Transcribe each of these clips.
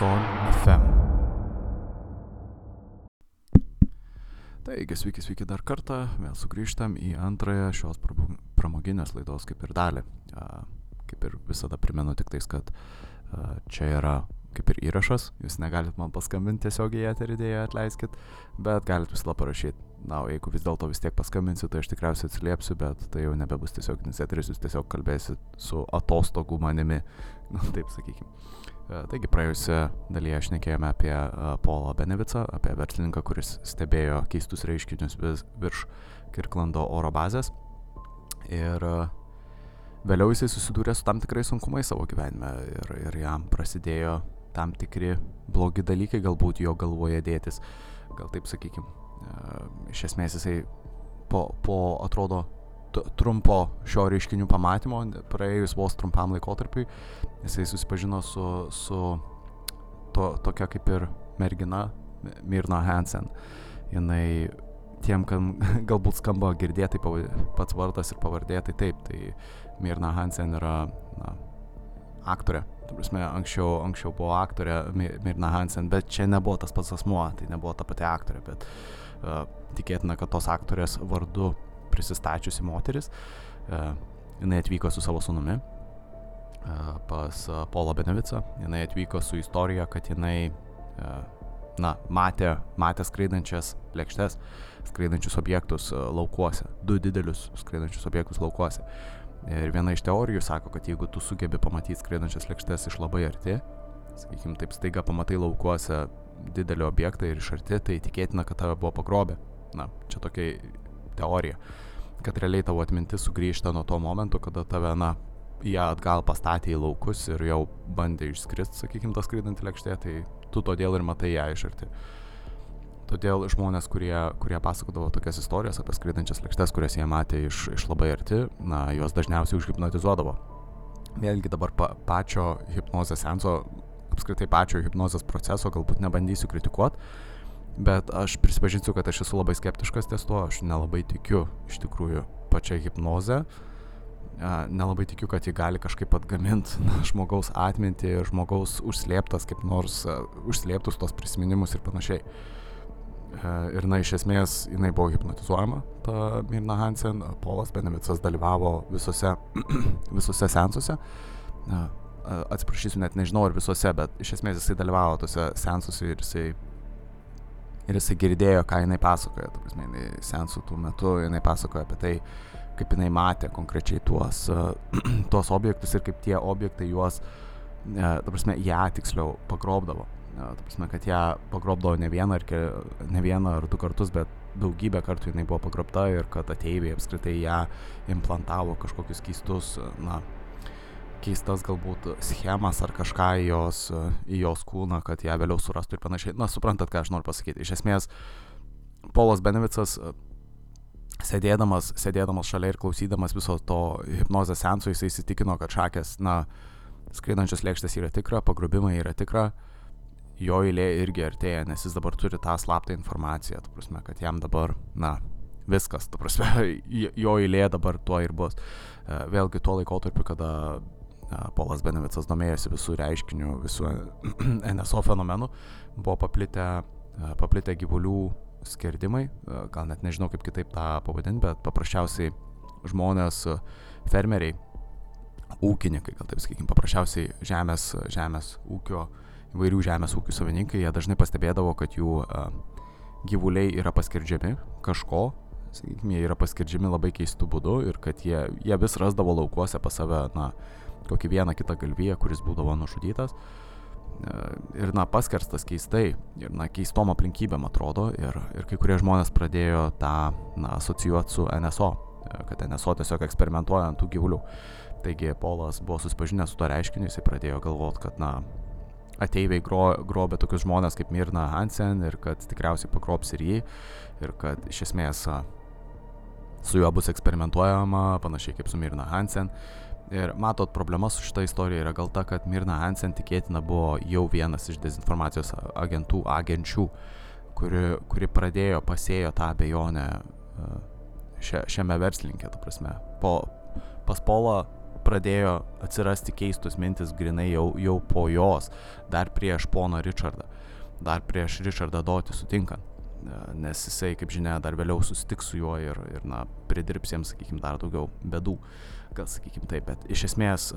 Son FM. Taigi, sveiki, sveiki dar kartą, vėl sugrįžtam į antrąją šios pramoginės laidos kaip ir dalį. Kaip ir visada primenu tik tais, kad čia yra kaip ir įrašas, jūs negalit man paskambinti tiesiogiai į eterį, dėja atleiskit, bet galit visada parašyti. Na, o jeigu vis dėlto vis tiek paskambinsiu, tai aš tikriausiai atsiliepsiu, bet tai jau nebebus tiesioginis eteris, jūs tiesiog kalbėsit su atostogų manimi, na, taip sakykime. Taigi praėjusią dalyje aš nekėjome apie a, Paulą Benevicą, apie verslininką, kuris stebėjo keistus reiškinius virš Kirklando oro bazės. Ir a, vėliau jisai susidūrė su tam tikrais sunkumais savo gyvenime ir, ir jam prasidėjo tam tikri blogi dalykai galbūt jo galvoje dėtis. Gal taip sakykim. Iš esmės jisai po, po atrodo trumpo šio reiškinių pamatymo, praėjus vos trumpam laikotarpiui, jisai susipažino su, su to, tokia kaip ir mergina Mirna Hansen. Jinai tiem, kam galbūt skamba girdėti pats vardas ir pavardė, tai taip, tai Mirna Hansen yra na, aktorė. Tu prasme, anksčiau, anksčiau buvo aktorė Mi- Mirna Hansen, bet čia nebuvo tas pats asmuo, tai nebuvo ta pati aktorė, bet uh, tikėtina, kad tos aktorės vardu prisistačiusi moteris, uh, jinai atvyko su savo sunumi uh, pas uh, Paulą Benevicą, jinai atvyko su istorija, kad jinai na, matė, matė skraidančias lėkštes, skraidančius objektus laukuose, du didelius skraidančius objektus laukuose. Ir viena iš teorijų sako, kad jeigu tu sugebi pamatyti skraidančias lėkštes iš labai arti, sakykime, taip staiga pamatai laukuose didelį objektą ir iš arti, tai tikėtina, kad tave buvo pagrobę. Na, čia tokia teorija. Kad realiai tavo atmintis sugrįžta nuo to momento, kada tave, na, ją atgal pastatė į laukus ir jau bandė išskristi, sakykime, tas skraidantį lėkštė, tai tu todėl ir matai ją iš arti. Todėl žmonės, kurie, kurie pasakodavo tokias istorijas apie skraidančias lėkštes, kurias jie matė iš, iš labai arti, na, juos dažniausiai užhipnotizuodavo. Vėlgi dabar pa, pačio hipnozės senso, apskritai pačio hipnozės proceso galbūt nebandysiu kritikuoti, bet aš prisipažinsiu, kad aš esu labai skeptiškas ties tuo, aš nelabai tikiu iš tikrųjų pačią hipnozę, nelabai tikiu, kad ji gali kažkaip atgaminti na, žmogaus atmintį ir žmogaus užslėptas kaip nors, užslėptus tos prisiminimus ir panašiai. Ir na, iš esmės jinai buvo hipnotizuojama, ta Mirna Hansen, Polas Benevicas dalyvavo visose, visose sensuose. Atsiprašysiu, net nežinau ar visose, bet iš esmės jisai dalyvavo tose sensuose ir jisai, ir jisai girdėjo, ką jinai pasakoja. Ta prasme, jinai sensų tų metų jinai pasakoja apie tai, kaip jinai matė konkrečiai tuos, tuos objektus ir kaip tie objektai juos, e, ta prasme, ją tiksliau pagrobdavo. Ja, ta prasme, kad ją pagrobdavo ne vieną, ar ke, ne vieną ar du kartus, bet daugybę kartų jinai buvo pagrobta ir kad ateiviai apskritai ją implantavo kažkokius keistus, na, keistas galbūt schemas ar kažką į jos, į jos kūną, kad ją vėliau surastų ir panašiai. Na, suprantat, ką aš noriu pasakyti. Iš esmės, Polas Benevicas sėdėdamas, sėdėdamas šalia ir klausydamas viso to hipnozės senso, jisai įsitikino, kad šakės, na, skraidančios lėkštės yra tikra, pagrobimai yra tikra, jo eilė irgi artėja, nes jis dabar turi tą slaptą informaciją, tu prasme, kad jam dabar, na, viskas, tu prasme, jo eilė dabar tuo ir bus. E, Vėlgi tuo laikotarpiu, kada Polas Benevicas domėjosi visų reiškinių, visų NSO fenomenų, buvo paplitę, paplitę gyvulių skerdimai, gal net nežinau kaip kitaip tą pavadinti, bet paprasčiausiai žmonės, fermeriai, ūkininkai, gal taip sakykime, paprasčiausiai žemės, žemės ūkio, įvairių žemės ūkių savininkai, jie dažnai pastebėdavo, kad jų gyvuliai yra paskirdžiami kažko, sakykime, jie yra paskirdžiami labai keistų būdų ir kad jie, jie vis rasdavo laukuose pas save, na, kokį vieną kitą galviją, kuris būdavo nužudytas. E, Ir, na, paskerstas keistai, ir, na, keistom aplinkybėm atrodo, ir, ir kai kurie žmonės pradėjo tą, na, asocijuoti su NSO, e, kad NSO tiesiog eksperimentuoja ant tų gyvulių. Taigi Polas buvo susipažinęs su to reiškiniu, jisai pradėjo galvoti, kad, na, ateiviai gro, grobė tokius žmonės kaip Mirna Hansen ir kad tikriausiai pagrobs ir jį ir kad iš esmės su juo bus eksperimentuojama, panašiai kaip su Mirna Hansen. Ir matot, problema su šita istorija yra gal ta, kad Mirna Hansen tikėtina buvo jau vienas iš dezinformacijos agentų, agenčių, kuri, kuri pradėjo, pasėjo tą abejonę a, šia, šiame verslininkė, ta prasme. Po, pas Polą pradėjo atsirasti keistus mintis grinai jau, jau po jos, dar prieš poną Richardą, dar prieš Richardą Dotį sutinkant. E, nes jisai, kaip žinia, dar vėliau susitiks su juo ir, ir na, pridirbs jiems, sakykime, dar daugiau bedų, gal sakykime taip, bet iš esmės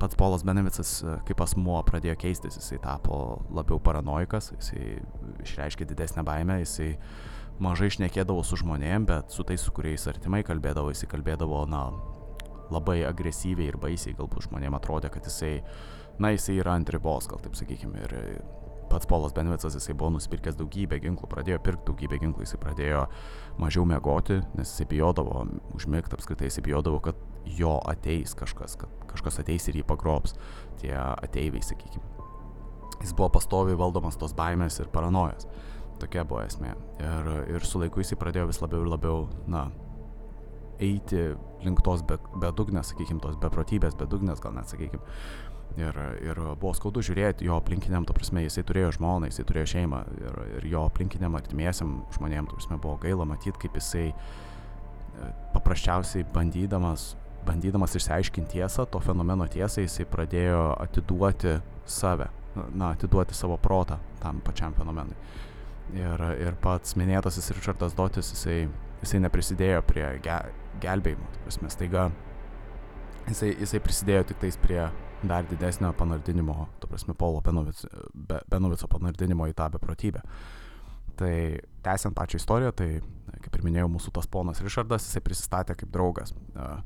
pats Polas Benevicas kaip asmuo pradėjo keistis, jisai tapo labiau paranoikas, jisai išreiškė didesnę baimę, jisai mažai išnekėdavo su žmonėm, bet su tais, su kuriais artimai kalbėdavo, jisai kalbėdavo, na, labai agresyviai ir baisiai, galbūt žmonėm atrodė, kad jisai, na, jisai yra ant ribos, gal taip sakykime, ir pats Polas Benvicas, jisai buvo nusipirkęs daugybę ginklų, pradėjo pirkti daugybę ginklų, jisai pradėjo mažiau mėgoti, nes jisai bijodavo užmigti, apskritai jisai bijodavo, kad jo ateis kažkas, kad kažkas ateis ir jį pagrobs, tie ateiviai, sakykime. Jis buvo pastoviai valdomas tos baimės ir paranojos. Tokia buvo esmė. Ir, ir su laiku jisai pradėjo vis labiau ir labiau, na, eiti link tos bedugnės, be sakykime, tos beprotybės, bedugnės gal net, sakykime. Ir, ir buvo skaudu žiūrėti jo aplinkiniam, to prasme, jisai turėjo žmoną, jisai turėjo šeimą ir, ir jo aplinkiniam artimiesiam žmonėm, to prasme, buvo gaila matyti, kaip jisai e, paprasčiausiai bandydamas bandydamas išsiaiškinti tiesą, to fenomeno tiesą, jisai pradėjo atiduoti save, na, atiduoti savo protą tam pačiam fenomenui. Ir, ir pats minėtasis Richardas Dotis, jisai, jisai neprisidėjo prie ge, gelbėjimo, prasme, staiga jisai, jisai prisidėjo tik tais prie dar didesnio panardinimo, to prasme, Polo Benovico, Be, Benovico panardinimo į tą beprotybę. Tai tęsiant pačią istoriją, tai, kaip ir minėjau, mūsų tas ponas Richardas, jisai prisistatė kaip draugas. Uh,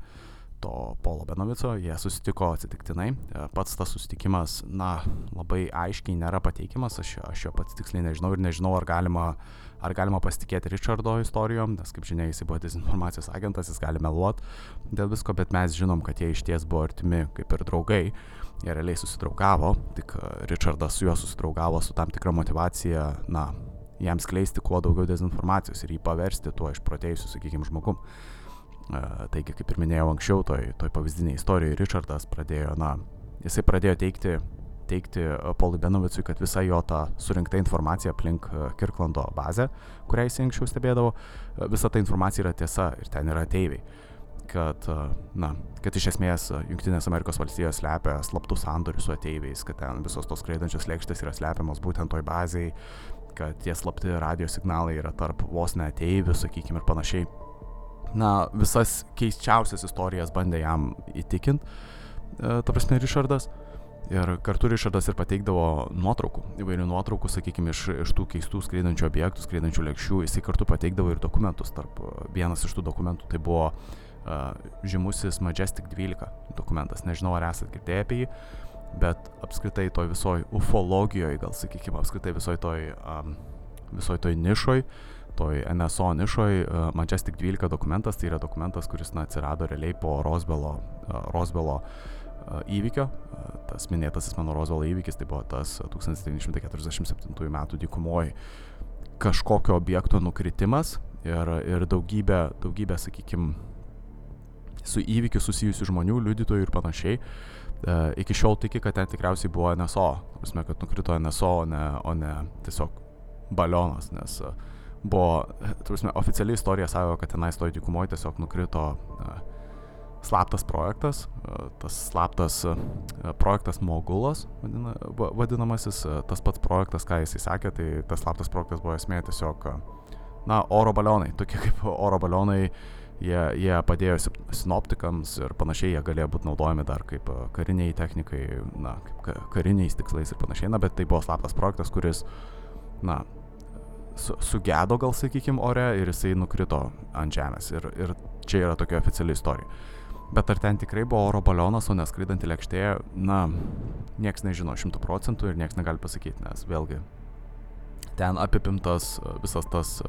to Polo Benovico, jie susitiko atsitiktinai. E, pats tas susitikimas, na, labai aiškiai nėra pateikimas, aš, aš jo pats tiksliai nežinau ir nežinau, ar galima, ar galima pasitikėti Richardo istorijom, nes kaip žinia, jis buvo dezinformacijos agentas, jis gali meluoti dėl visko, bet mes žinom, kad jie iš ties buvo artimi kaip ir draugai. Jie realiai susidraugavo, tik e, Richardas su juo susidraugavo su tam tikra motivacija, na, jam skleisti kuo daugiau dezinformacijos ir jį paversti tuo išprotėjusiu, sakykime, žmogum. Taigi, kaip ir minėjau anksčiau, toj, toj pavyzdiniai istorijoje, Richardas pradėjo, na, jisai pradėjo teikti, teikti Polui Benovicui, kad visa jo ta surinkta informacija aplink Kirklando bazę, kurią jisai anksčiau stebėdavo, visa ta informacija yra tiesa ir ten yra ateiviai. Kad, na, kad iš esmės Junktinės Amerikos valstijos slepia slaptus sandorius su ateiviais, kad ten visos tos skraidančios lėkštės yra slepiamos būtent toj bazai, kad tie slapti radio signalai yra tarp vos ne ateivių, sakykime, ir panašiai na, visas keiščiausias istorijas bandė jam įtikinti, e, ta prasme, Richardas. Ir kartu Richardas ir pateikdavo nuotraukų, įvairių nuotraukų, sakykime, iš, iš tų keistų skraidančių objektų, skraidančių lėkščių, jisai kartu pateikdavo ir dokumentus. Tarp vienas iš tų dokumentų tai buvo uh, žymusis Majestic 12 dokumentas. Nežinau, ar esate girdėję apie jį, bet apskritai toj visoj ufologijoje, gal sakykime, apskritai visoj toj, um, visoj toj nišoj, uh, toj NSO nišoj uh, Majestic 12 dokumentas, tai yra dokumentas, kuris na, atsirado realiai po Rosbelo, uh, Rosbelo uh, įvykio. Tas minėtasis mano Rosbelo įvykis tai buvo tas 1947 m. dykumoje kažkokio objekto nukritimas ir, ir daugybė, daugybė sakykime, su įvykiu susijusių žmonių, liudytojų ir panašiai. Uh, iki šiol tiki, kad ten tikriausiai buvo NSO, prasme, kad nukrito NSO, o ne, o ne tiesiog balionas, nes uh, buvo, turime, oficialiai istorija sako, kad tenais toj dykumoje tiesiog nukrito uh, slaptas projektas, uh, tas slaptas uh, projektas Mogulas, vadina, vadinamasis, tas pats projektas, ką jisai sakė, tai tas slaptas projektas buvo esmė tiesiog, na, oro balionai, tokie kaip oro balionai, jie, jie padėjo sinoptikams ir panašiai, jie galėjo būti naudojami dar kaip kariniai technikai, na, kaip kariniais tikslais ir panašiai, na, bet tai buvo slaptas projektas, kuris, na, su, sugedo gal sakykim ore ir jisai nukrito ant žemės. Ir, ir čia yra tokia oficiali istorija. Bet ar ten tikrai buvo oro balionas, o neskraidanti lėkštė, na, nieks nežino šimtų procentų ir nieks negali pasakyti, nes vėlgi ten apipimtas visas tas,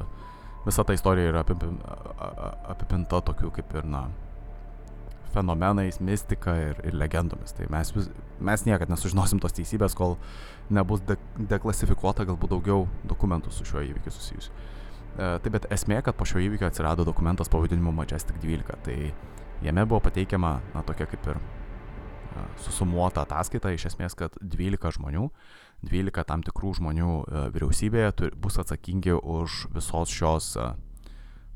visa ta istorija yra apipinta tokių kaip ir, na, fenomenais, mistika ir, ir legendomis. Tai mes, vis, mes niekada nesužinosim tos teisybės, kol nebus de, deklasifikuota galbūt daugiau dokumentų su šiuo įvykiu susijusiu. E, tai bet esmė, kad po šio įvykio atsirado dokumentas pavadinimu Majestic 12. Tai jame buvo pateikiama, na, tokia kaip ir e, susumuota ataskaita, iš esmės, kad 12 žmonių, 12 tam tikrų žmonių e, vyriausybėje turi, bus atsakingi už visos šios,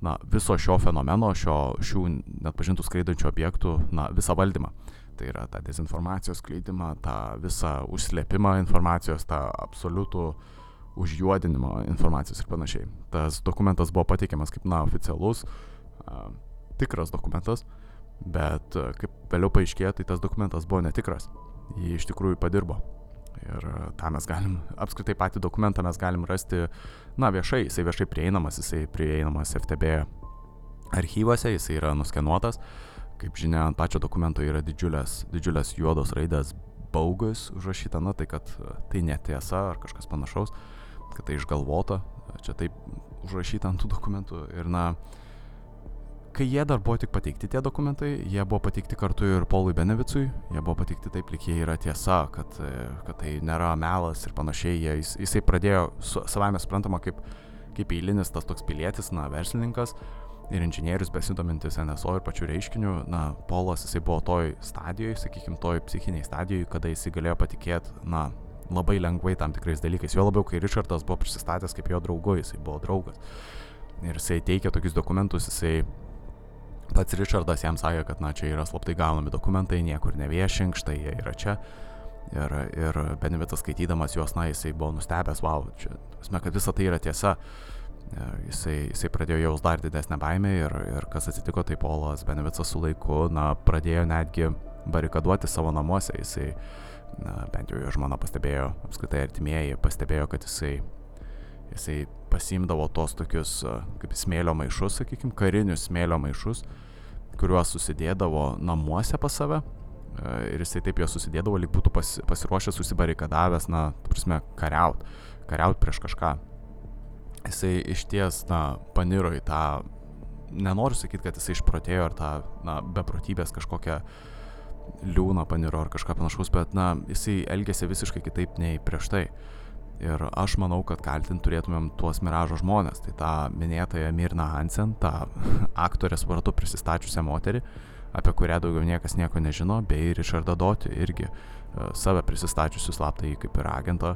na, viso šio fenomeno, šio, šių net pažintų skraidančių objektų, na, visą valdymą. Tai yra tą dezinformacijos skleidimą, tą visą užslėpimą informacijos, tą absoliutų užjuodinimo informacijos ir panašiai. Tas dokumentas buvo pateikiamas kaip, na, oficialus, tikras dokumentas, bet kaip vėliau paaiškėjo, tai tas dokumentas buvo netikras. Jį iš tikrųjų padirbo. Ir tą mes galim, apskritai patį dokumentą mes galim rasti, na, viešai, jisai viešai prieinamas, jisai prieinamas FTB archyvose, jisai yra nuskenuotas. Kaip žinia, ant pačio dokumento yra didžiulės, didžiulės juodos raidės baugus užrašyta, na tai kad tai netiesa ar kažkas panašaus, kad tai išgalvota, čia taip užrašyta ant tų dokumentų. Ir na, uh, kai jie dar buvo tik pateikti tie dokumentai, jie buvo pateikti kartu ir Paului Benevicui, jie buvo pateikti taip, lyg jie yra tiesa, kad, kad tai nėra melas ir panašiai, jie, jis, jisai pradėjo savame suprantama kaip, kaip eilinis tas toks pilietis, na, verslininkas ir inžinierius besidomintis NSO ir pačių reiškinių, na, Polas jisai buvo toj stadijoje, sakykime, toj psichiniai stadijoje, kada jisai galėjo patikėti, na, labai lengvai tam tikrais dalykais, jo labiau, kai Richardas buvo prisistatęs kaip jo draugu, jisai buvo draugas. Ir jisai teikia tokius dokumentus, jisai Pats Richardas jam sakė, kad na čia yra slaptai gaunami dokumentai, niekur neviešink, štai jie yra čia. Ir, ir Benevicas skaitydamas juos, na, jisai buvo nustebęs, wow, čia, esmė, kad visa tai yra tiesa. Jisai, jisai pradėjo jaus dar didesnę baimę ir, ir kas atsitiko, tai Polas Benevicas su laiku, na, pradėjo netgi barikaduoti savo namuose. Jisai, na, bent jau jo žmona pastebėjo, apskritai artimieji pastebėjo, kad jisai, jisai pasimdavo tos tokius, kaip smėlio maišus, sakykime, karinius smėlio maišus, kuriuos susidėdavo namuose pas save. Ir jisai taip juos susidėdavo, lyg būtų pas, pasiruošęs susibarikadavęs, na, prasme, kariaut, kariaut prieš kažką. Jisai iš ties, na, paniro į tą, nenoriu sakyti, kad jisai išprotėjo ar tą, na, beprotybės kažkokią liūną paniro ar kažką panašaus, bet, na, jisai elgėsi visiškai kitaip nei prieš tai. Ir aš manau, kad kaltinti turėtumėm tuos miražo žmonės. Tai tą minėtąją Mirna Hansen, tą aktorės vardu prisistačiusią moterį, apie kurią daugiau niekas nieko nežino, bei Richardą Dotį irgi uh, save prisistačiusiu slaptai kaip ir agentą,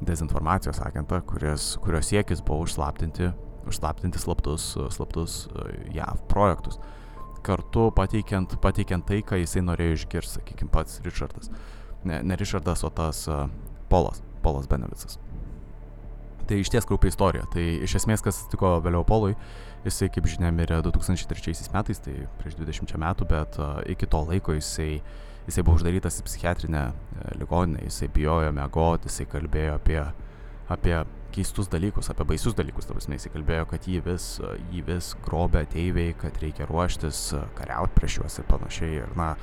dezinformacijos agentą, kuris, kurio siekis buvo užslaptinti, užslaptinti slaptus, slaptus uh, JAV projektus. Kartu pateikiant, pateikiant tai, ką jisai norėjo išgirsti, sakykime, pats Richardas. Ne, ne Richardas, o tas uh, Polas. Polas Benevicas. Tai iš ties krūpia istorija. Tai iš esmės, kas atsitiko vėliau Polui, jisai, kaip žinia, mirė 2003 metais, tai prieš 20 metų, bet uh, iki to laiko jisai, jisai buvo uždarytas į psichiatrinę uh, ligoninę, jisai bijojo mėgoti, jisai kalbėjo apie, apie keistus dalykus, apie baisius dalykus, ta prasme, jisai kalbėjo, kad jį vis, jį vis grobia ateiviai, kad reikia ruoštis, uh, kariauti prieš juos ir panašiai. Ir, na,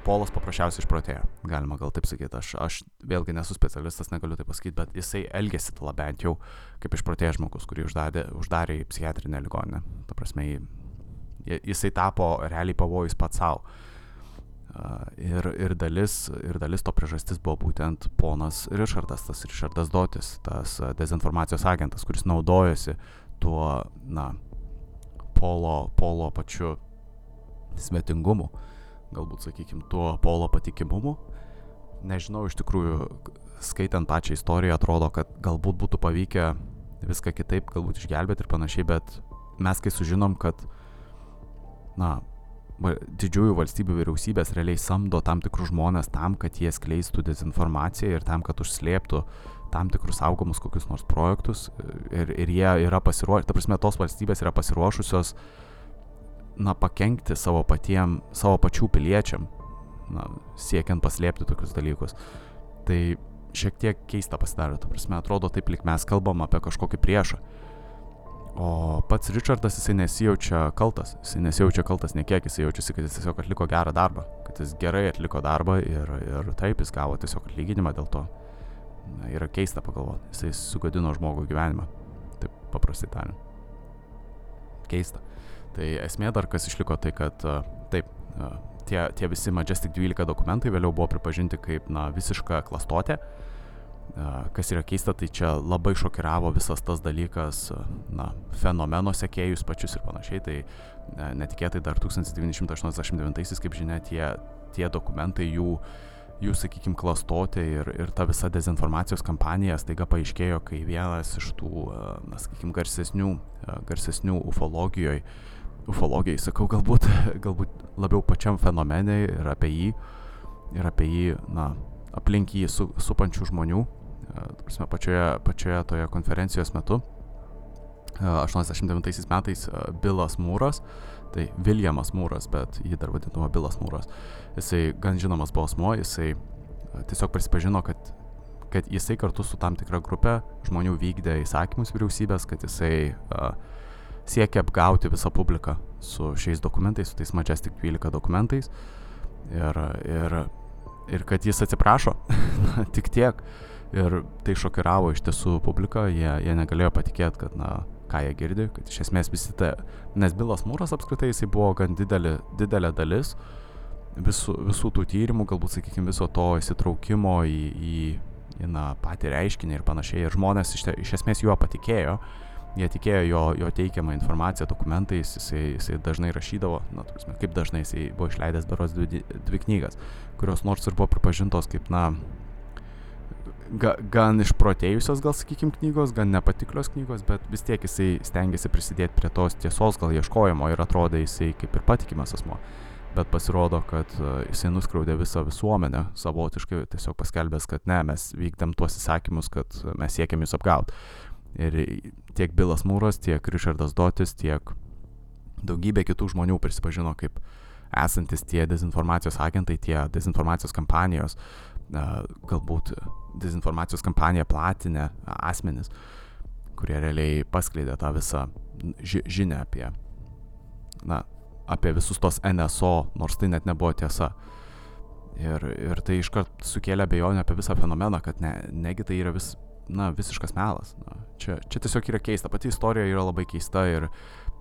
Polas paprasčiausiai išprotėjo, galima gal taip sakyti. Aš, aš vėlgi nesu specialistas, negaliu tai pasakyti, bet jisai elgėsi tada bent jau kaip išprotėjęs žmogus, kurį uždarė, uždarė į psichiatrinę ligoninę. Ta prasme, jisai tapo realiai pavojus pats savo. Ir, ir, dalis, ir dalis to priežastis buvo būtent ponas Richardas, tas Richardas Dotis, tas dezinformacijos agentas, kuris naudojosi tuo, na, polo, polo pačiu svetingumu. Galbūt, sakykime, tuo polo patikimumu. Nežinau, iš tikrųjų, skaitant pačią istoriją, atrodo, kad galbūt būtų pavykę viską kitaip, galbūt išgelbėti ir panašiai, bet mes kai sužinom, kad, na, didžiųjų valstybių vyriausybės realiai samdo tam tikrus žmonės tam, kad jie skleistų dezinformaciją ir tam, kad užslėptų tam tikrus saugomus kokius nors projektus ir, ir jie yra pasiruošę, ta prasme, tos valstybės yra pasiruošusios na, pakengti savo patiem, savo pačių piliečiam, na, siekiant paslėpti tokius dalykus. Tai šiek tiek keista pasidaro, ta prasme, atrodo taip, lik mes kalbam apie kažkokį priešą. O pats Richardas jisai nesijaučia kaltas, jisai nesijaučia kaltas niekiek, jisai jaučiasi, kad jis tiesiog atliko gerą darbą, kad jis gerai atliko darbą ir, ir taip jis gavo tiesiog atlyginimą dėl to. Na, yra keista pagalvoti, jisai sugadino žmogų gyvenimą, taip paprastai tariant. Keista. Tai esmė dar kas išliko tai, kad taip, tie, tie visi Majestic 12 dokumentai vėliau buvo pripažinti kaip na, visiška klastotė. Kas yra keista, tai čia labai šokiravo visas tas dalykas, na, fenomeno sekėjus pačius ir panašiai. Tai netikėtai dar 1989, kaip žinia, tie, tie dokumentai, jų, jų, sakykime, klastotė ir, ir ta visa dezinformacijos kampanija staiga paaiškėjo, kai vienas iš tų, na, sakykime, garsesnių, garsesnių ufologijoje, ufologijai, sakau, galbūt, galbūt labiau pačiam fenomenai ir apie jį, ir apie jį, na, aplink jį su, supančių žmonių, prasme, pačioje, pačioje toje konferencijos metu. 89 metais Bilas Mūras, tai Viljamas Mūras, bet jį dar vadinama Bilas Mūras, jisai gan žinomas buvo asmo, jisai tiesiog prisipažino, kad, kad jisai kartu su tam tikra grupė žmonių vykdė įsakymus vyriausybės, kad jisai uh, siekia apgauti visą publiką su šiais dokumentais, su tais Majestic 12 dokumentais ir, ir, ir kad jis atsiprašo, tik tiek. Ir tai šokiravo iš tiesų publiką, jie, jie negalėjo patikėti, kad, na, ką jie girdi, kad iš esmės visi tai, nes Bilas Mūras apskritai jisai buvo gan didelė, didelė dalis visų, visų tų tyrimų, galbūt, sakykime, viso to įsitraukimo į, į, į na, patį reiškinį ir panašiai. Ir žmonės iš, iš esmės juo patikėjo, jie tikėjo jo, jo teikiamą informaciją dokumentais, jisai, jisai dažnai rašydavo, na, turime, kaip dažnai jisai buvo išleidęs beros dvi, dvi knygas, kurios nors ir buvo pripažintos kaip, na, ga, gan išprotėjusios, gal sakykim, knygos, gan nepatiklios knygos, bet vis tiek jisai stengiasi prisidėti prie tos tiesos gal ieškojimo ir atrodė jisai kaip ir patikimas asmo. Bet pasirodo, kad uh, jisai nuskriaudė visą visuomenę savotiškai, tiesiog paskelbęs, kad ne, mes vykdėm tuos įsakymus, kad mes siekiam jūs apgauti. Ir tiek Bilas Mūras, tiek Richardas Dotis, tiek daugybė kitų žmonių prisipažino kaip esantis tie dezinformacijos agentai, tie dezinformacijos kampanijos, galbūt dezinformacijos kampaniją platinę asmenis, kurie realiai paskleidė tą visą ži žinę apie, na, apie visus tos NSO, nors tai net nebuvo tiesa. Ir, ir tai iškart sukėlė abejonę apie visą fenomeną, kad ne, negi tai yra vis, na, visiškas melas. Na, čia, čia tiesiog yra keista, pati istorija yra labai keista ir,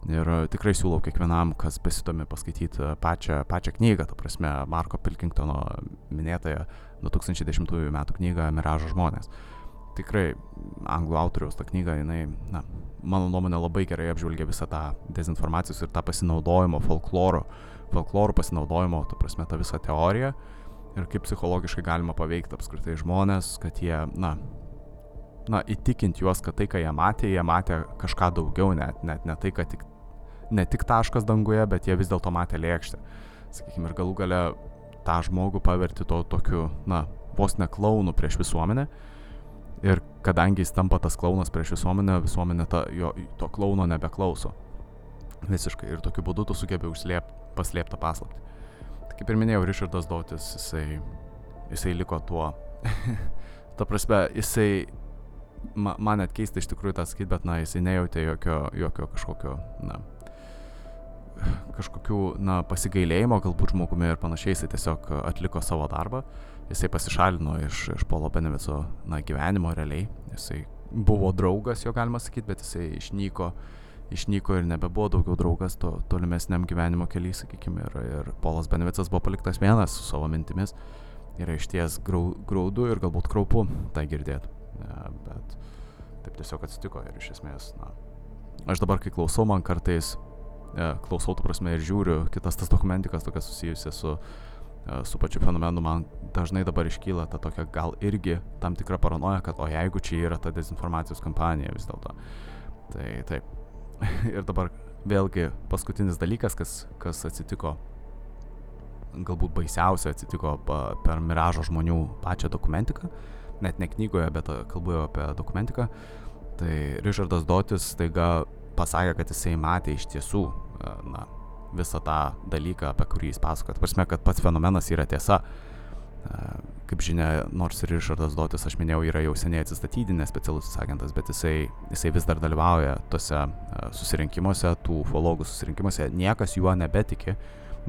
ir tikrai siūlau kiekvienam, kas besidomi paskaityti pačią, pačią knygą, ta prasme, Marko Pilkingtono minėtąją 2010 m. knygą Miražo žmonės. Tikrai anglų autoriaus ta knyga, jinai, na, mano nuomonė labai gerai apžvelgia visą tą dezinformacijos ir tą pasinaudojimo folkloro, folkloro pasinaudojimo, tu prasme, tą visą teoriją ir kaip psichologiškai galima paveikti apskritai žmonės, kad jie, na, na, įtikinti juos, kad tai, ką jie matė, jie matė kažką daugiau, net, net ne tai, kad tik, ne tik taškas danguje, bet jie vis dėlto matė lėkštę. Sakykime, ir galų gale tą žmogų paverti to tokiu, na, vos ne klaunu prieš visuomenę. Ir kadangi jis tampa tas klaunas prieš visuomenę, visuomenė ta, jo, to klauno nebeklauso. Visiškai. Ir tokiu būdu tu sugebi užslėp, paslėptą paslaptį. Tai kaip ir minėjau, Richardas Dotis, jisai, jisai liko tuo. ta prasme, jisai, ma, man net keista iš tikrųjų tą sakyti, bet, na, jisai nejautė jokio, jokio kažkokio, na, kažkokių, na, pasigailėjimo galbūt žmogumi ir panašiai, jisai tiesiog atliko savo darbą, jisai pasišalino iš, iš Polo Benevico, na, gyvenimo realiai, jisai buvo draugas, jo galima sakyti, bet jisai išnyko, išnyko ir nebebuvo daugiau draugas to tolimesniam gyvenimo keliai, sakykime, ir, ir Polas Benevicas buvo paliktas vienas su savo mintimis, yra išties grau, graudu ir galbūt kraupu tai girdėti, bet taip tiesiog atsitiko ir iš esmės, na, aš dabar kai klausau, man kartais klausau, tu prasme, ir žiūriu kitas tas dokumentikas tokias susijusias su, e, su pačiu fenomenu, man dažnai dabar iškyla ta tokia gal irgi tam tikra paranoja, kad o jeigu čia yra ta dezinformacijos kampanija vis dėlto. Tai taip. ir dabar vėlgi paskutinis dalykas, kas, kas atsitiko, galbūt baisiausia atsitiko per miražo žmonių pačią dokumentiką, net ne knygoje, bet kalbu apie dokumentiką. Tai Richardas Dotis taiga pasakė, kad jisai matė iš tiesų, e, na, visą tą dalyką, apie kurį jis pasakoja. Tai prasme, kad pats fenomenas yra tiesa. E, kaip žinia, nors ir Richardas Dotis, aš minėjau, yra jau seniai atsistatydinęs specialusis agentas, bet jisai, jisai vis dar dalyvauja tose e, susirinkimuose, tų ufologų susirinkimuose. Niekas juo nebetiki,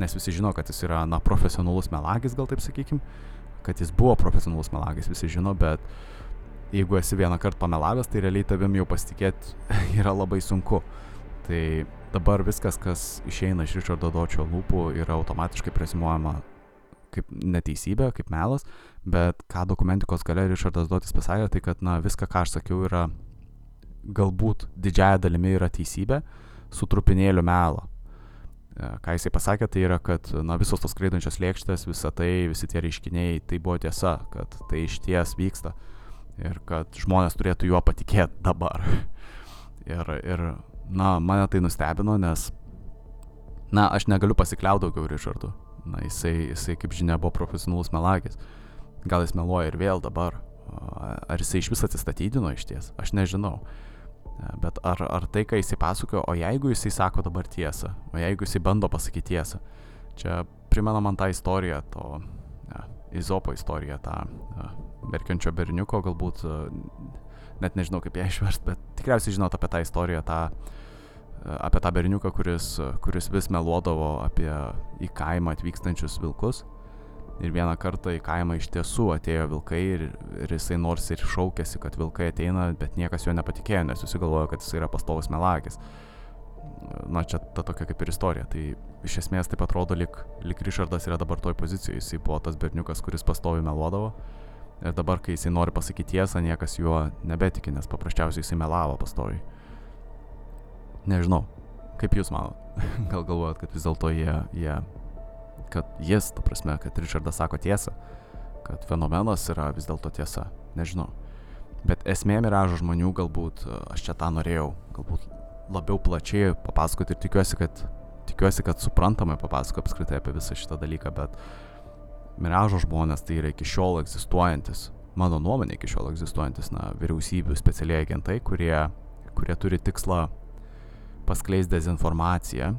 nes visi žino, kad jis yra, na, profesionalus melagis, gal taip sakykim, kad jis buvo profesionalus melagis, visi žino, bet uh, jeigu esi vieną kartą pamelavęs, tai realiai tavim jau pasitikėti yra labai sunku. Tai dabar viskas, kas išeina iš Richardo Dočio lūpų, yra automatiškai prezimuojama kaip neteisybė, kaip melas, bet ką dokumentikos gale Richardas Dotis pasakė, tai kad, na, viską, ką aš sakiau, yra galbūt didžiaja dalimi yra teisybė su trupinėliu melo. ką jisai pasakė, tai yra, kad na, visos tos skraidančios lėkštės, visa tai, visi tie reiškiniai, tai buvo tiesa, kad tai iš ties vyksta ir kad žmonės turėtų juo patikėti dabar. ir, ir, na, mane tai nustebino, nes, na, aš negaliu pasikliauti daugiau Richardu. Na, jisai, jisai, kaip žinia, buvo profesionalus melagis. Gal jis meluoja ir vėl dabar. Ar jisai iš vis atsistatydino iš ties, aš nežinau. Bet ar, ar tai, ką jisai pasakojo, o jeigu jisai sako dabar tiesą, o jeigu jisai bando pasakyti tiesą, čia primena man tą istoriją, to ja, Izopo istoriją, tą ja, verkiančio berniuko, galbūt net nežinau kaip ją išversti, bet tikriausiai žinot apie tą istoriją, tą, apie tą berniuką, kuris, kuris vis meluodavo apie į kaimą atvykstančius vilkus Ir vieną kartą į kaimą iš tiesų atėjo vilkai ir, ir jisai nors ir šaukėsi, kad vilkai ateina, bet niekas jo nepatikėjo, nes visi galvojo, kad jisai yra pastovus melagis. Na, čia ta tokia kaip ir istorija. Tai iš esmės taip atrodo, lik, lik Richardas yra dabar toj pozicijoje. Jisai buvo tas berniukas, kuris pastovi meluodavo. Ir dabar, kai jisai nori pasakyti tiesą, niekas juo nebetiki, nes paprasčiausiai jisai melavo pastovi. Nežinau, kaip jūs manot? Gal galvojat, kad vis dėlto jie, jie kad jis, ta prasme, kad Richardas sako tiesą, kad fenomenas yra vis dėlto tiesa, nežinau. Bet esmė miražo žmonių galbūt, aš čia tą norėjau, galbūt labiau plačiai papasakoti ir tikiuosi, kad, tikiuosi, kad suprantamai papasako apskritai apie visą šitą dalyką, bet miražo žmonės tai yra iki šiol egzistuojantis, mano nuomonė iki šiol egzistuojantis, na, vyriausybių specialiai agentai, kurie, kurie turi tikslą paskleisti dezinformaciją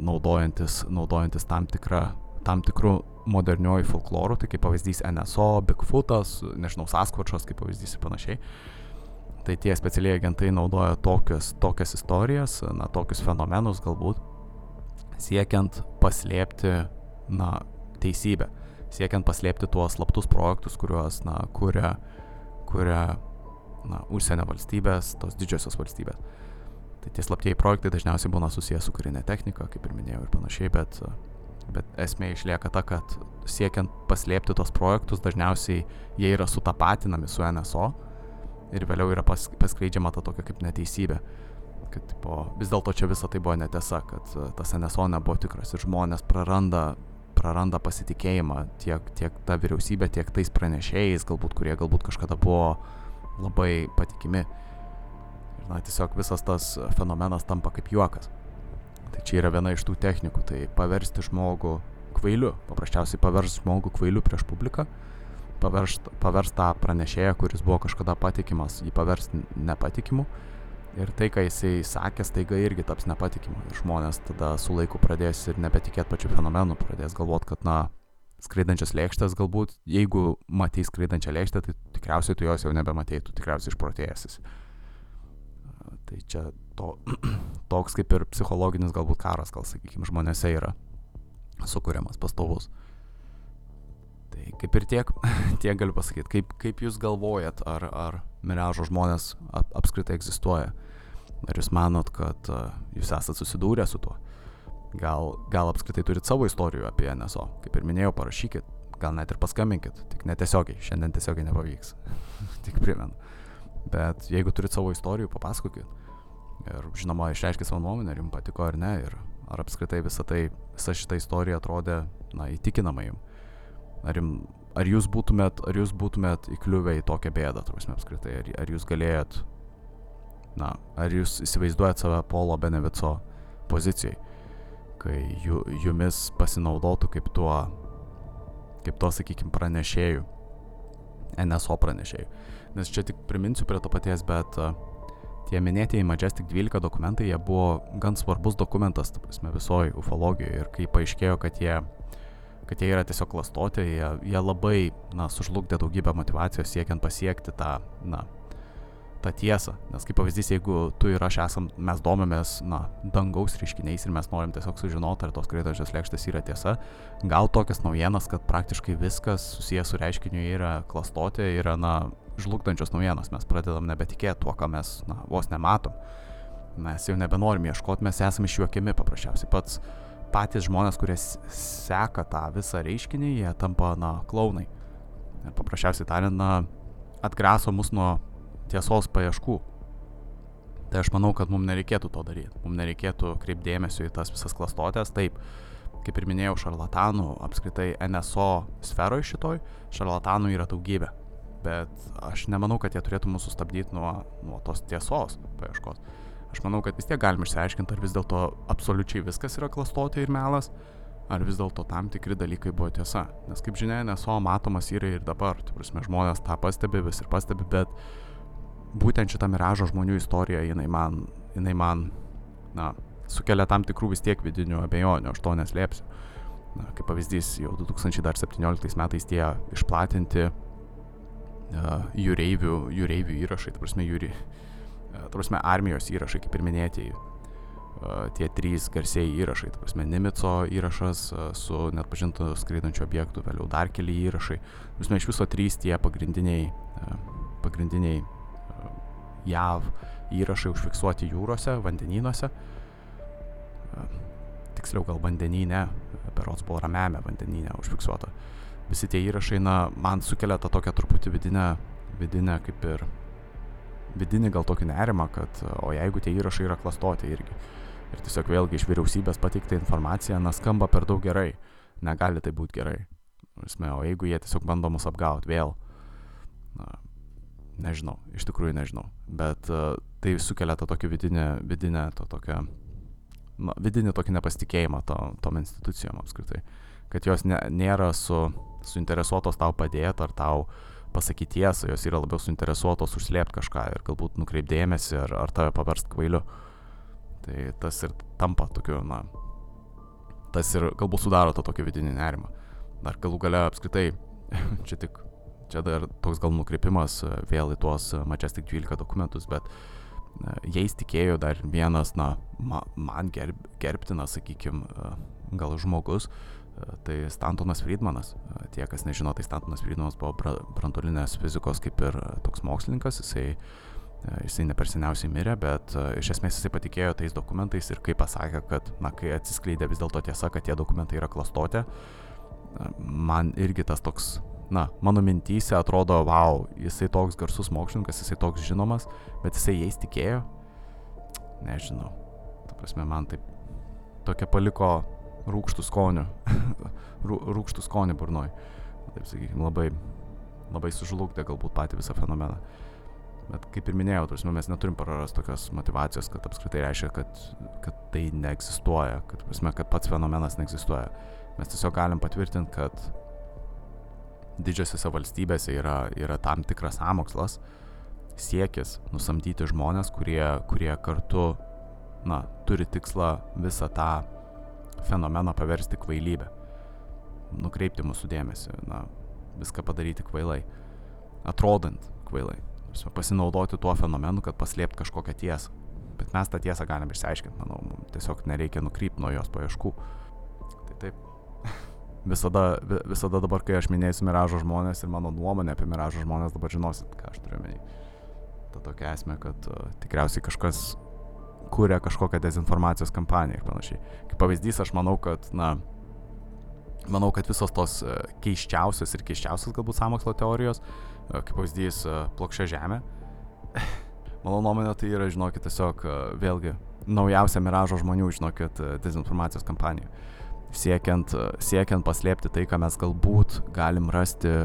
naudojantis, naudojantis tam, tikra, tam tikrų modernioji folklorų, tai kaip pavyzdys NSO, Bigfootas, nežinau, Sasquatchas kaip pavyzdys ir panašiai. Tai tie specialiai agentai naudoja tokias, tokias istorijas, na, tokius fenomenus galbūt, siekiant paslėpti, na, teisybę, siekiant paslėpti tuos slaptus projektus, kuriuos, na, kuria, kuria, na, užsienio valstybės, tos didžiosios valstybės. Tai tie slaptieji projektai dažniausiai būna susijęs su karinė technika, kaip ir minėjau ir panašiai, bet, bet esmė išlieka ta, kad siekiant paslėpti tos projektus, dažniausiai jie yra sutapatinami su NSO ir vėliau yra pas, paskleidžiama ta tokia kaip neteisybė. Kad tipo, vis dėlto čia visa tai buvo netiesa, kad tas NSO nebuvo tikras ir žmonės praranda, praranda pasitikėjimą tiek, tiek ta vyriausybė, tiek tais pranešėjais, galbūt, kurie galbūt kažkada buvo labai patikimi na, tiesiog visas tas fenomenas tampa kaip juokas. Tai čia yra viena iš tų technikų, tai paversti žmogų kvailiu, paprasčiausiai paversti žmogų kvailiu prieš publiką, paversti pavers tą pranešėją, kuris buvo kažkada patikimas, jį paversti nepatikimu. Ir tai, ką jisai sakė, staiga irgi taps nepatikimu. Ir žmonės tada su laiku pradės ir nebetikėti pačiu fenomenu, pradės galvoti, kad, na, skraidančias lėkštės galbūt, jeigu matei skraidančią lėkštę, tai tikriausiai tu jos jau nebematei, tu tikriausiai išprotėjęs. Tai čia to, toks kaip ir psichologinis galbūt karas, gal sakykime, žmonėse yra sukūriamas pastovus. Tai kaip ir tiek, tiek galiu pasakyti. Kaip, kaip jūs galvojat, ar, ar miražo žmonės ap, apskritai egzistuoja? Ar jūs manot, kad uh, jūs esate susidūrę su tuo? Gal, gal apskritai turit savo istorijų apie NSO? Kaip ir minėjau, parašykit, gal net ir paskambinkit, tik netiesiogiai, šiandien tiesiogiai nepavyks. tik primenu. Bet jeigu turit savo istorijų, papasakokit. Ir žinoma, išreiškė savo nuomonę, ar jums patiko ar ne, ir ar apskritai visa, tai, visa šita istorija atrodė, na, įtikinama jums. Ar, jum, ar, jūs būtumėt, ar jūs būtumėt įkliuvę į tokią bėdą, turbūt apskritai, ar, ar jūs galėjot, na, ar jūs įsivaizduojat save Polo Benevico pozicijai, kai ju, jumis pasinaudotų kaip tuo, kaip tuo, sakykime, pranešėjų, NSO pranešėjų. Nes čia tik priminsiu prie to paties, bet uh, tie minėtieji Majestic 12 dokumentai, jie buvo gan svarbus dokumentas, ta prasme, visoji ufologijoje ir kai paaiškėjo, kad jie, kad jie yra tiesiog klastoti, jie, jie labai, na, sužlugdė daugybę motivacijos siekiant pasiekti tą, na, tą tiesą. Nes kaip pavyzdys, jeigu tu ir aš esam, mes domimės, na, dangaus reiškiniais ir mes norim tiesiog sužinoti, ar tos skraidančios lėkštės yra tiesa, gal tokias naujienas, kad praktiškai viskas susijęs su reiškiniu yra klastoti, yra, na, žlugdančios naujienos, mes pradedam nebetikėti tuo, ką mes, na, vos nematom. Mes jau nebenorim ieškoti, mes esame išjuokiami paprasčiausiai. Pats patys žmonės, kurie seka tą visą reiškinį, jie tampa, na, klaunai. Ir paprasčiausiai tariant, na, atgraso mus nuo tiesos paieškų. Tai aš manau, kad mums nereikėtų to daryti. Mums nereikėtų kreipdėmėsio į tas visas klastotės. Taip, kaip ir minėjau, šarlatanų, apskritai NSO sferoje šitoj, šarlatanų yra daugybė. Bet aš nemanau, kad jie turėtų mūsų sustabdyti nuo, nuo tos tiesos paieškos. Aš manau, kad vis tiek galime išsiaiškinti, ar vis dėlto absoliučiai viskas yra klastotė ir melas, ar vis dėlto tam tikri dalykai buvo tiesa. Nes kaip žinia, NSO matomas yra ir dabar. Tai prasme, žmonės tą pastebi, vis ir pastebi, bet būtent šita miražo žmonių istorija, jinai man, jinai man, na, sukelia tam tikrų vis tiek vidinių abejonių, aš to neslėpsiu. Na, kaip pavyzdys, jau 2017 metais tie išplatinti uh, jūreivių, jūreivių įrašai, ta prasme, jūri, uh, prasme, armijos įrašai, kaip ir minėtieji, uh, tie trys garsieji įrašai, ta prasme, Nimico įrašas uh, su net pažintų skraidančių objektų, vėliau dar keli įrašai, prasme, iš viso trys tie pagrindiniai, pagrindiniai JAV įrašai užfiksuoti jūrose, vandenynuose. Tiksliau gal vandenyne, berots buvo ramiame vandenyne užfiksuota. Visi tie įrašai, na, man sukelia tą tokią truputį vidinę, vidinę kaip ir, vidinį gal tokį nerimą, kad o jeigu tie įrašai yra klastoti irgi. Ir tiesiog vėlgi iš vyriausybės pateikta informacija, na, skamba per daug gerai. Negali tai būti gerai. Esmė, o jeigu jie tiesiog bando mus apgauti vėl, na, nežinau, iš tikrųjų nežinau. Bet uh, tai sukelia tą tokį vidinę, vidinę to tokią na, vidinį tokį nepasitikėjimą to, tom institucijom apskritai. Kad jos ne, nėra su, suinteresuotos tau padėti ar tau pasakyti tiesą, jos yra labiau suinteresuotos užslėpti kažką ir galbūt nukreipdėmėsi ar, ar tave paverst kvailiu. Tai tas ir tampa tokiu, na, tas ir galbūt sudaro tą tokį vidinį nerimą. Dar galų gale apskritai, čia tik, čia dar toks gal nukreipimas vėl į tuos Majestic 12 dokumentus, bet uh, jais tikėjo dar vienas, na, ma, man gerb, gerbtinas, sakykime, gal žmogus, e, tai Stantonas Friedmanas. E, tie, kas nežino, tai Stantonas Friedmanas buvo brantolinės fizikos kaip ir toks mokslininkas, jisai, e, jisai ne per seniausiai mirė, bet iš esmės jisai patikėjo tais dokumentais ir kai pasakė, kad, na, kai atsiskleidė vis dėlto tiesa, kad tie dokumentai yra klastotė, man irgi tas toks na, mano mintyse atrodo, wow, jisai toks garsus mokslininkas, jisai toks žinomas, bet jisai jais tikėjo. Nežinau. Ta prasme, man taip tokia paliko rūkštų skonių, rūkštų skonių burnoj. Taip sakykime, labai, labai sužlugdė galbūt patį visą fenomeną. Bet kaip ir minėjau, tarsi, mes neturim prarasti tokios motivacijos, kad apskritai reiškia, kad, kad tai neegzistuoja, kad, prasme, kad pats fenomenas neegzistuoja. Mes tiesiog galim patvirtinti, kad didžiosiose valstybėse yra, yra tam tikras samokslas, siekis nusamdyti žmonės, kurie, kurie kartu na, turi tikslą visą tą fenomeną paversti kvailybę, nukreipti mūsų dėmesį, na, viską padaryti kvailai, atrodant kvailai, pasinaudoti tuo fenomenu, kad paslėpti kažkokią tiesą. Bet mes tą tiesą galim išsiaiškinti, manau, tiesiog nereikia nukrypti nuo jos paieškų. Tai taip visada, visada dabar, kai aš minėsiu Miražo žmonės ir mano nuomonė apie Miražo žmonės, dabar žinosit, ką aš turiu menį. Ta tokia esmė, kad uh, tikriausiai kažkas kūrė kažkokią dezinformacijos kampaniją ir panašiai. Kaip pavyzdys, aš manau, kad, na, manau, kad visos tos uh, keiščiausios ir keiščiausios galbūt samokslo teorijos, uh, kaip pavyzdys, uh, plokščia žemė, mano nuomonė tai yra, žinokit, tiesiog uh, vėlgi naujausia Miražo žmonių, žinokit, uh, dezinformacijos kampanija. Uh, siekiant, siekiant paslėpti tai, ką mes galbūt galim rasti e,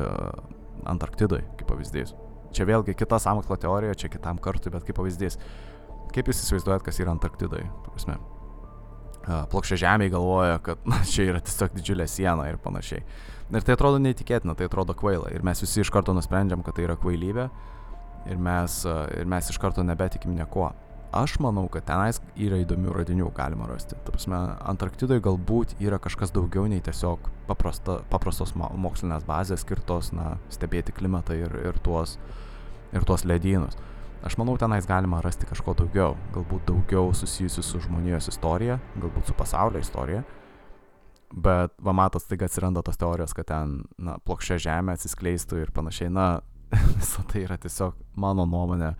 Antarktidoje, kaip pavyzdys. Čia vėlgi kita samokslo teorija, čia kitam kartui, bet kaip pavyzdys. Kaip jūs įsivaizduojat, kas yra Antarktidoje? E, plokščia žemė galvoja, kad na, čia yra tiesiog didžiulė siena ir panašiai. Ir tai atrodo neįtikėtina, tai atrodo kvaila. Ir mes visi iš karto nusprendžiam, kad tai yra kvailybė. Ir mes, ir mes iš karto nebetikim nieko aš manau, kad tenais yra įdomių radinių galima rasti. Ta prasme, Antarktidoje galbūt yra kažkas daugiau nei tiesiog paprasta, paprastos mokslinės bazės skirtos na, stebėti klimatą ir, ir, tuos, ir tuos ledynus. Aš manau, tenais galima rasti kažko daugiau, galbūt daugiau susijusių su žmonijos istorija, galbūt su pasaulio istorija. Bet, va matos, taiga atsiranda tos teorijos, kad ten, na, plokščia žemė atsiskleistų ir panašiai. Na, visą tai yra tiesiog mano nuomonė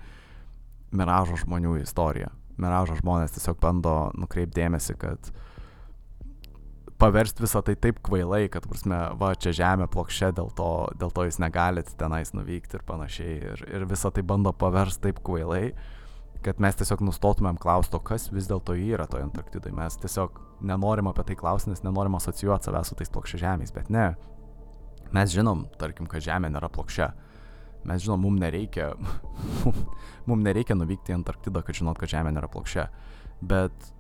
miražo žmonių istorija. Miražo žmonės tiesiog bando nukreipdėmėsi, kad paversti visą tai taip kvailai, kad, prasme, va, čia žemė plokščia, dėl to, dėl to jūs negalit tenais nuvykti ir panašiai. Ir, ir visą tai bando paversti taip kvailai. kad mes tiesiog nustotumėm klausti, kas vis dėlto yra toje Antarktidoje. Mes tiesiog nenorim apie tai klausti, nes nenorim asocijuoti savęs su tais plokščiažemiais, bet ne. Mes žinom, tarkim, kad Žemė nėra plokščia. Mes žinom, mums nereikia, mums nereikia nuvykti į Antarktidą, kad žinot, kad Žemė nėra plokščia. Bet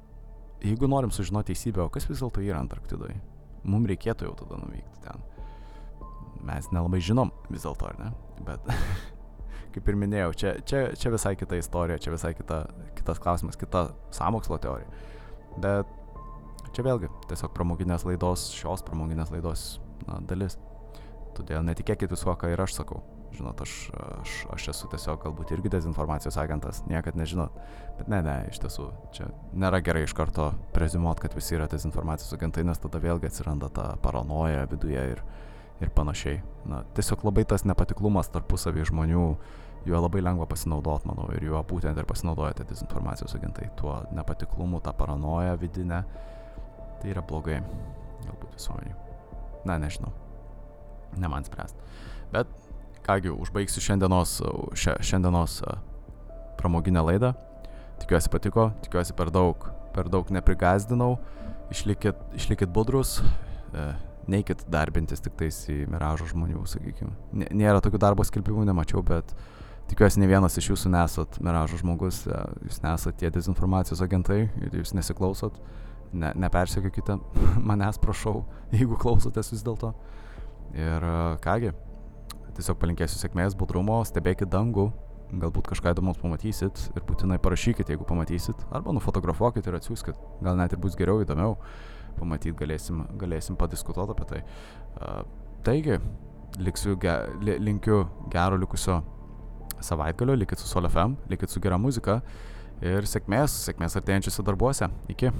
jeigu norim sužinoti teisybę, o kas vis dėlto yra Antarktidoje, mums reikėtų jau tada nuvykti ten. Mes nelabai žinom vis dėlto, ar ne? Bet kaip ir minėjau, čia, čia, čia visai kita istorija, čia visai kita, kitas klausimas, kita samokslo teorija. Bet čia vėlgi tiesiog pramoginės laidos, šios pramoginės laidos na, dalis. Todėl netikėkit visko, ką ir aš sakau. Žinot, aš, aš, aš esu tiesiog galbūt irgi dezinformacijos agentas, niekad nežinot. Bet ne, ne, iš tiesų, čia nėra gerai iš karto prezumuot, kad visi yra dezinformacijos agentai, nes tada vėlgi atsiranda ta paranoja viduje ir, ir panašiai. Na, tiesiog labai tas nepatiklumas tarpusavį žmonių, juo labai lengva pasinaudoti, manau, ir juo būtent ir pasinaudoja tie dezinformacijos agentai. Tuo nepatiklumu, tą paranoją vidinę. Tai yra blogai, galbūt visuomeniai. Na, nežinau. Ne man spręsti. Bet kągi, užbaigsiu šiandienos, šia, šiandienos pramoginę laidą. Tikiuosi patiko, tikiuosi per daug, per daug neprigazdinau. Išlikit, išlikit budrus, e, neikit darbintis tik tais į miražo žmonių, sakykime. Nėra tokių darbo skelbimų, nemačiau, bet tikiuosi ne vienas iš jūsų nesat miražo žmogus, e, jūs nesat tie dezinformacijos agentai ir jūs nesiklausot. Ne, nepersiekite manęs, prašau, jeigu klausotės vis dėlto. Ir e, kągi, tiesiog palinkėsiu sėkmės, budrumo, stebėkit dangų, galbūt kažką įdomaus pamatysit ir būtinai parašykit, jeigu pamatysit, arba nufotografuokit ir atsiųskit, gal net ir bus geriau, įdomiau, pamatyti galėsim, galėsim padiskutuoti apie tai. Uh, taigi, liksiu, ge, li, linkiu gero likusio savaitgalio, likit su Sol FM, likit su gera muzika ir sėkmės, sėkmės artėjančiuose darbuose. Iki.